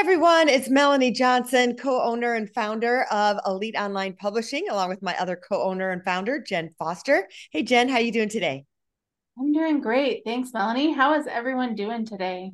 Everyone, it's Melanie Johnson, co owner and founder of Elite Online Publishing, along with my other co owner and founder, Jenn Foster. Hey Jenn, how you doing today? I'm doing great. Thanks, Melanie. How is everyone doing today?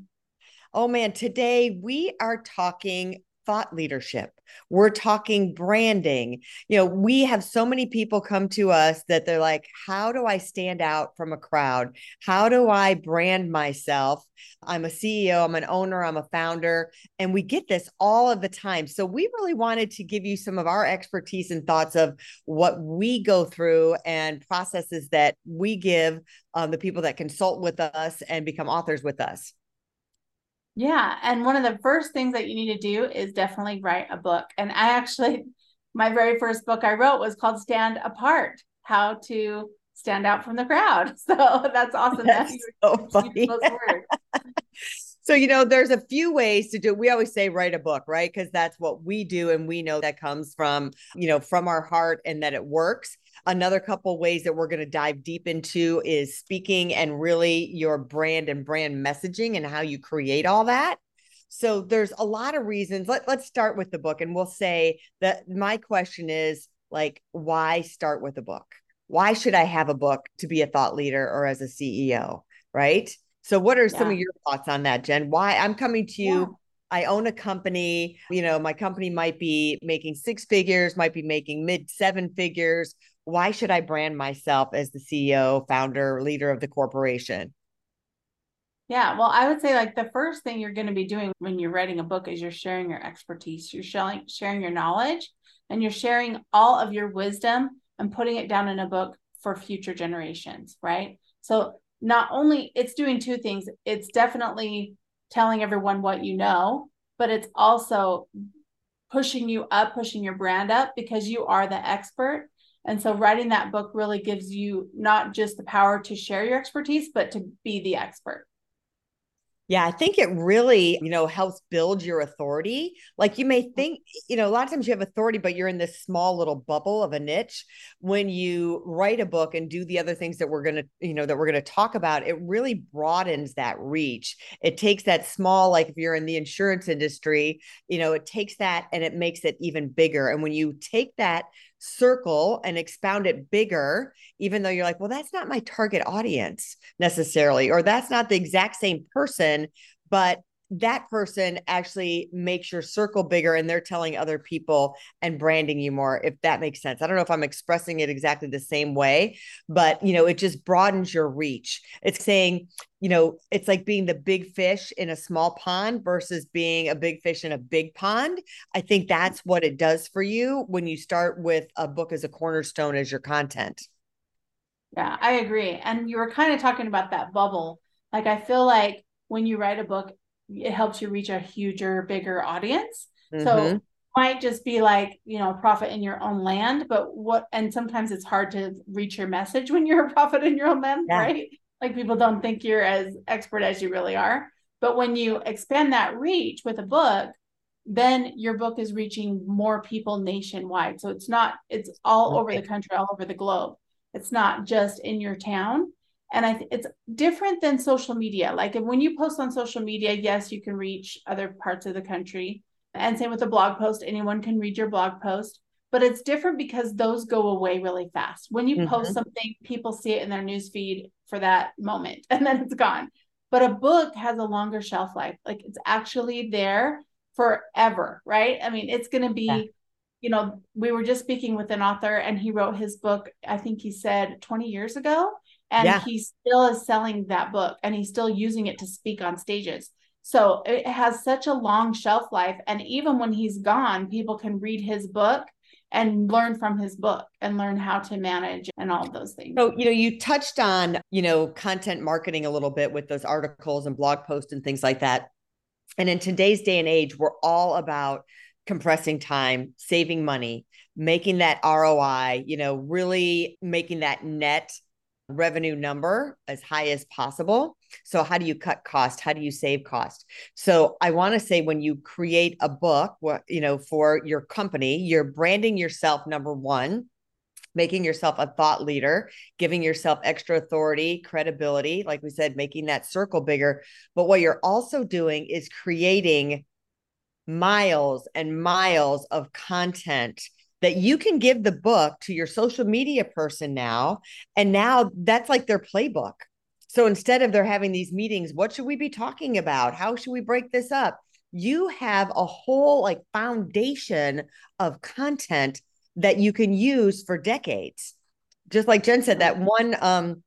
Oh man, today we are talking thought leadership. We're talking branding. You know, we have so many people come to us that they're like, how do I stand out from a crowd? How do I brand myself? I'm a CEO, I'm an owner, I'm a founder. And we get this all of the time. So we really wanted to give you some of our expertise and thoughts of what we go through and processes that we give um, the people that consult with us and become authors with us. Yeah. And one of the first things that you need to do is definitely write a book. And I actually, my very first book I wrote was called Stand Apart How to Stand Out from the Crowd. So that's awesome. That's so funny. so, you know, there's a few ways to do it. We always say write a book, right? Because that's what we do. And we know that comes from, you know, from our heart and that it works. Another couple ways that we're going to dive deep into is speaking and really your brand and brand messaging and how you create all that. So there's a lot of reasons. Let, let's start with the book and we'll say that my question is like, why start with a book? Why should I have a book to be a thought leader or as a CEO? Right. So, what are yeah. some of your thoughts on that, Jenn? Why I'm coming to you. Yeah. I own a company. You know, my company might be making six figures, might be making mid seven figers why should I brand myself as the CEO, founder, leader of the corporation? Yeah, well, I would say like the first thing you're going to be doing when you're writing a book is you're sharing your expertise, you're sharing sharing your knowledge, and you're sharing all of your wisdom and putting it down in a book for future generations, right? So not only it's doing two things, it's definitely telling everyone what you know, but it's also pushing you up, pushing your brand up because you are the expert and so writing that book really gives you not just the power to share your expertise, but to be the expert. Yeah, I think it really, you know, helps build your authority. Like you may mm-hmm. think, you know, a lot of times you have authority, but you're in this small little bubble of a niche. When you write a book and do the other things that we're going to, you know, that we're going to talk about, it really broadens that reach. It takes that small, like if you're in the insurance industry, you know, it takes that and it makes it even bigger. And when you take that circle and expound it bigger, even though you're like, well, that's not my target audience necessarily, or that's not the exact same person, but that person actually makes your circle bigger and they're telling other people and branding you more if that makes sense. I don't know if i'm expressing it exactly the same way but you know it just broadens your reach. It's saying you know it's like being the big fish in a small pond versus being a big fish in a big pond. I think that's what it does for you when you start with a book as a cornerstone as your content. Yeah i agree. And you were kind of talking about that bubble. Like i feel like when you write a book it helps you reach a huger, bigger audience. Mm-hmm. So might just be like, you know, a prophet in your own land, but what and sometimes it's hard to reach your message when you're a prophet in your own land, yeah. right? Like people don't think you're as expert as you really are. But when you expand that reach with a book, then your book is reaching more people nationwide. So it's not, it's all okay. over the country, all over the globe. It's not just in your town and I th- it's different than social media. Like when you post on social media, yes, you can reach other parts of the country. And same with a blog post, anyone can read your blog post. But it's different because those go away really fast. When you mm-hmm. post something, people see it in their news feed for that moment and then it's gone. But a book has a longer shelf life. Like it's actually there forever, right? I mean, it's going to be yeah you know, we were just speaking with an author and he wrote his book, I think he said 20 years ago and yeah. he still is selling that book and he's still using it to speak on stages so it has such a long shelf life and even when he's gone people can read his book and learn from his book and learn how to manage and all of those things. So, you know, you touched on, you know, content marketing a little bit with those articles and blog posts and things like that. And in today's day and age, we're all about compressing time, saving money, making that ROI, you know, really making that net revenue number as high as possible. So, how do you cut cost? How do you save cost? So, I want to say when you create a book, you know, for your company, you're branding yourself number one, making yourself a thought leader, giving yourself extra authority, credibility, like we said, making that circle bigger. But what you're also doing is creating miles and miles of content that you can give the book to your social media person now. And now that's like their playbook. So instead of they're having these meetings, what should we be talking about? How should we break this up? You have a whole like foundation of content that you can use for decades. Just like Jenn said, that one um,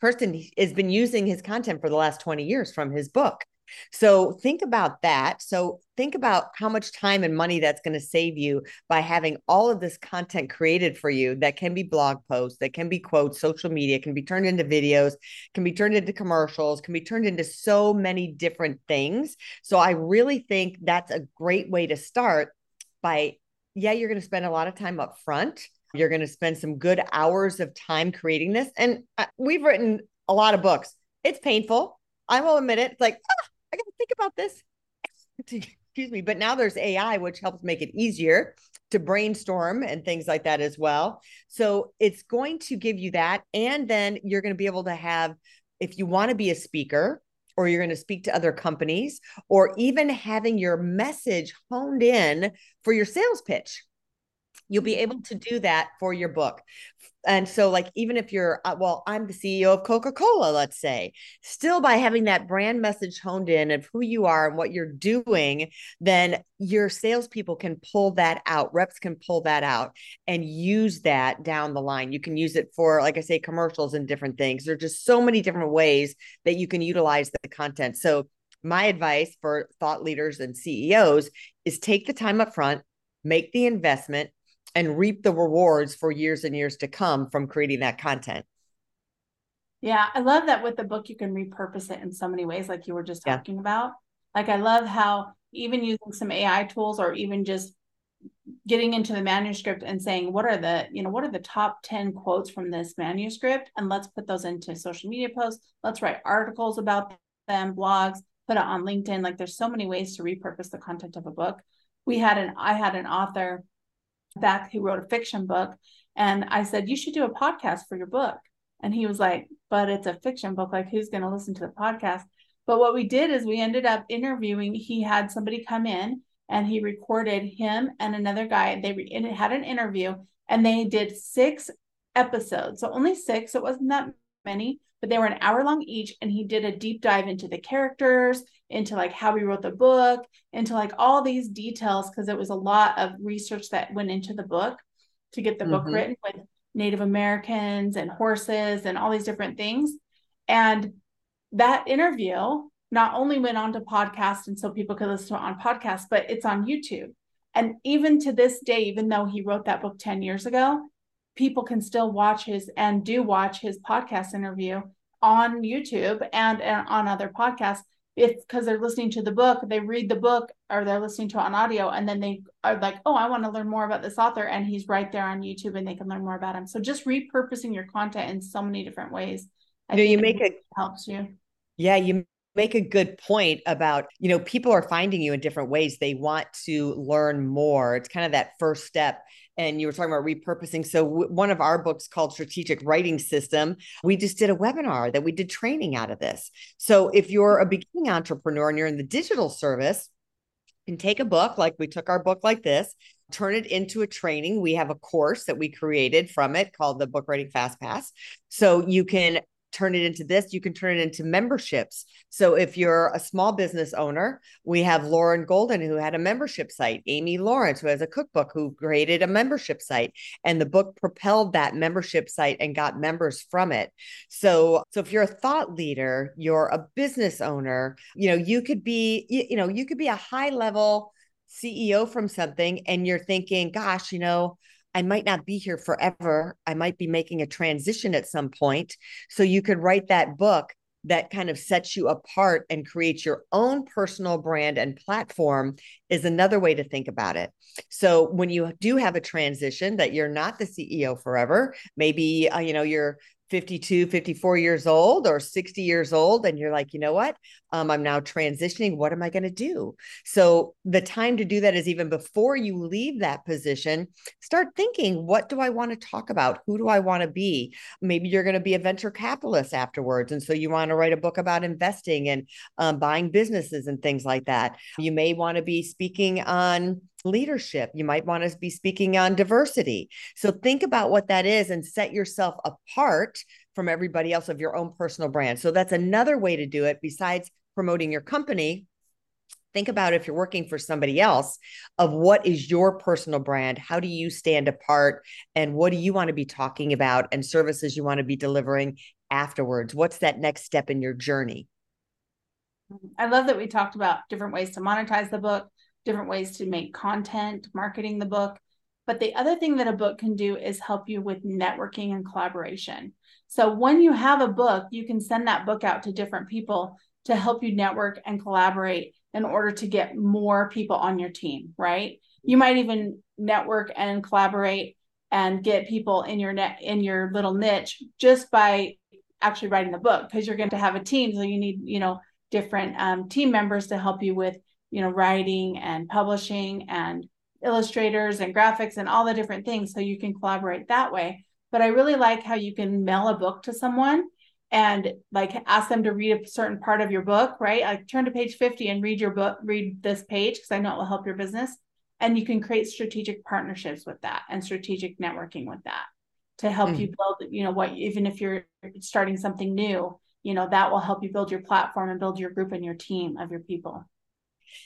person has been using his content for the last 20 years from his book. So think about that. So think about how much time and money that's going to save you by having all of this content created for you that can be blog posts, that can be quotes, social media, can be turned into videos, can be turned into commercials, can be turned into so many different things. So I really think that's a great way to start by yeah, you're going to spend a lot of time up front. You're going to spend some good hours of time creating this. And uh, we've written a lot of books. It's painful. I will admit it. It's like, I got to think about this. Excuse me. But now there's AI, which helps make it easier to brainstorm and things like that as well. So it's going to give you that. And then you're going to be able to have, if you want to be a speaker, or you're going to speak to other companies, or even having your message honed in for your sales pitch. You'll be able to do that for your book. And so, like, even if you're, uh, well, I'm the CEO of Coca Cola, let's say, still by having that brand message honed in of who you are and what you're doing, then your salespeople can pull that out. Reps can pull that out and use that down the line. You can use it for, like I say, commercials and different things. There are just so many different ways that you can utilize the content. So, my advice for thought leaders and CEOs is take the time up front, make the investment, and reap the rewards for years and years to come from creating that content. Yeah, I love that with the book, you can repurpose it in so many ways, like you were just talking yeah. about. Like, I love how even using some AI tools or even just getting into the manuscript and saying, what are the, you know, what are the top 10 quotes from this manuscript? And let's put those into social media posts. Let's write articles about them, blogs, put it on LinkedIn. Like, there's so many ways to repurpose the content of a book. We had an, I had an author back he wrote a fiction book. And I said, You should do a podcast for your book. And he was like, But it's a fiction book. Like, who's going to listen to the podcast? But what we did is we ended up interviewing. He had somebody come in and he recorded him and another guy. They re- had an interview and they did six episodes. So only six. It wasn't that many, but they were an hour long each. And he did a deep dive into the characters, into like how he wrote the book, into like all these details, because it was a lot of research that went into the book to get the mm-hmm. book written with Native Americans and horses and all these different things. And that interview not only went on to podcast and so people could listen to it on podcast, but it's on YouTube. And even to this day, even though he wrote that book 10 years ago, people can still watch his and do watch his podcast interview on YouTube and, and on other podcasts if because they're listening to the book, they read the book or they're listening to it on audio, and then they are like, oh, I want to learn more about this author, and he's right there on YouTube, and they can learn more about him. So just repurposing your content in so many different ways. I you know, you make it helps you. Yeah, you make a good point about you know people are finding you in different ways they want to learn more it's kind of that first step and you were talking about repurposing. So w- one of our books called strategic writing system we just did a webinar that we did training out of this. So if you're a beginning entrepreneur and you're in the digital service you can take a book like we took our book like this turn it into a training. We have a course that we created from it called the book writing fast pass. So you can turn it into this, you can turn it into memberships. So if you're a small business owner, we have Lauren Golden who had a membership site, Amy Lawrence who has a cookbook who created a membership site and the book propelled that membership site and got members from it. So so if you're a thought leader, you're a business owner, you know, you could be you, you know, you could be a high level CEO from something and you're thinking, gosh, you know, I might not be here forever. I might be making a transition at some point. So you could write that book that kind of sets you apart and creates your own personal brand and platform is another way to think about it. So when you do have a transition that you're not the CEO forever, maybe uh, you know you're 52, 54 years old or 60 years old, and you're like, you know what? Um, I'm now transitioning. What am I going to do? So the time to do that is even before you leave that position. Start thinking, what do I want to talk about? Who do I want to be? Maybe you're going to be a venture capitalist afterwards. And so you want to write a book about investing and um, buying businesses and things like that. You may want to be speaking on leadership. You might want to be speaking on diversity. So think about what that is and set yourself apart from everybody else of your own personal brand. So that's another way to do it besides promoting your company. Think about if you're working for somebody else of what is your personal brand? How do you stand apart? And what do you want to be talking about and services you want to be delivering afterwards? What's that next step in your journey? I love that we talked about different ways to monetize the book, different ways to make content, marketing the book. But the other thing that a book can do is help you with networking and collaboration. So when you have a book, you can send that book out to different people to help you network and collaborate in order to get more people on your team, right? You might even network and collaborate and get people in your net in your little niche just by actually writing the book because you're going to have a team so you need you know different um, team members to help you with you know writing and publishing and illustrators and graphics and all the different things so you can collaborate that way but i really like how you can mail a book to someone and like ask them to read a certain part of your book, right? Like turn to page 50 and read your book, read this page because I know it will help your business. And you can create strategic partnerships with that and strategic networking with that to help mm-hmm. you build, you know, what even if you're starting something new, you know, that will help you build your platform and build your group and your team of your people.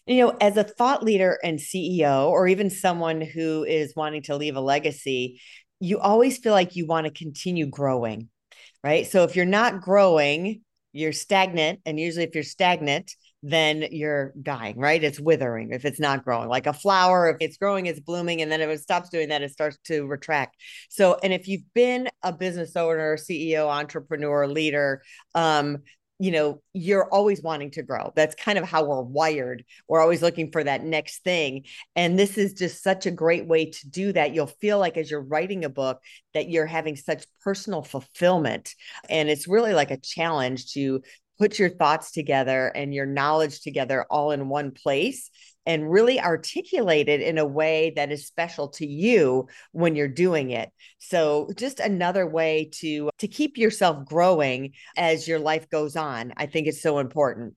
You know, as a thought leader and CEO, or even someone who is wanting to leave a legacy, you always feel like you want to continue growing right? So if you're not growing, you're stagnant. And usually, if you're stagnant, then you're dying, right? It's withering if it's not growing. Like a flower, if it's growing, it's blooming. And then if it stops doing that, it starts to retract. So, and if you've been a business owner, CEO, entrepreneur, leader, um, you know, you're always wanting to grow. That's kind of how we're wired. We're always looking for that next thing. And this is just such a great way to do that. You'll feel like as you're writing a book that you're having such personal fulfillment. And it's really like a challenge to put your thoughts together and your knowledge together all in one place and really articulate it in a way that is special to you when you're doing it. So just another way to to keep yourself growing as your life goes on i think it's so important.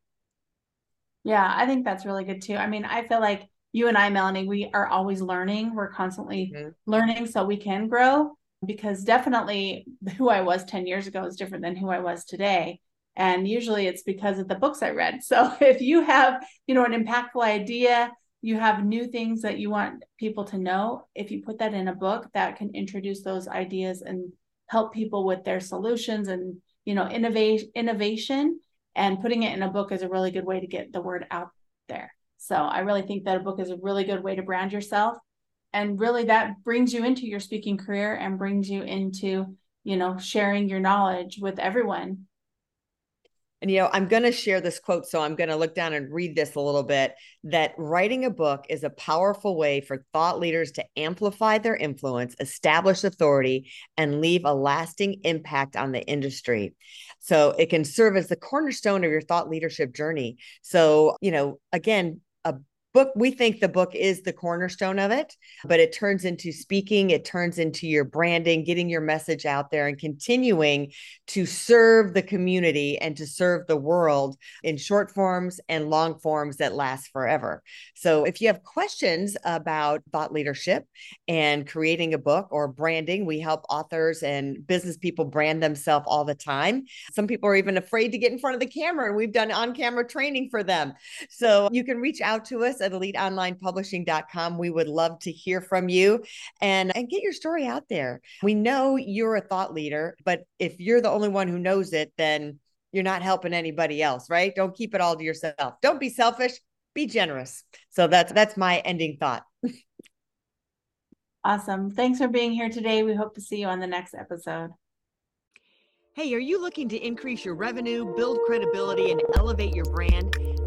Yeah i think that's really good too. I mean i feel like you and i melanie we are always learning. We're constantly mm-hmm. learning so we can grow because definitely who i was 10 years ago is different than who i was today and usually it's because of the books i read. So if you have you know an impactful idea you have new things that you want people to know if you put that in a book that can introduce those ideas and help people with their solutions and you know innovation innovation. And putting it in a book is a really good way to get the word out there. So i really think that a book is a really good way to brand yourself. And really that brings you into your speaking career and brings you into you know sharing your knowledge with everyone and you know i'm going to share this quote so i'm going to look down and read this a little bit that writing a book is a powerful way for thought leaders to amplify their influence establish authority and leave a lasting impact on the industry. So it can serve as the cornerstone of your thought leadership journey. So you know again book we think the book is the cornerstone of it but it turns into speaking it turns into your branding getting your message out there and continuing to serve the community and to serve the world in short forms and long forms that last forever. So if you have questions about thought leadership and creating a book or branding we help authors and business people brand themselves all the time. Some people are even afraid to get in front of the camera and we've done on camera training for them. So you can reach out to us at eliteonlinepublishing.com. We would love to hear from you and, and get your story out there. We know you're a thought leader, but if you're the only one who knows it, then you're not helping anybody else, right? Don't keep it all to yourself. Don't be selfish, be generous. So that's that's my ending thought. awesome. Thanks for being here today. We hope to see you on the next episode. Hey, are you looking to increase your revenue, build credibility, and elevate your brand?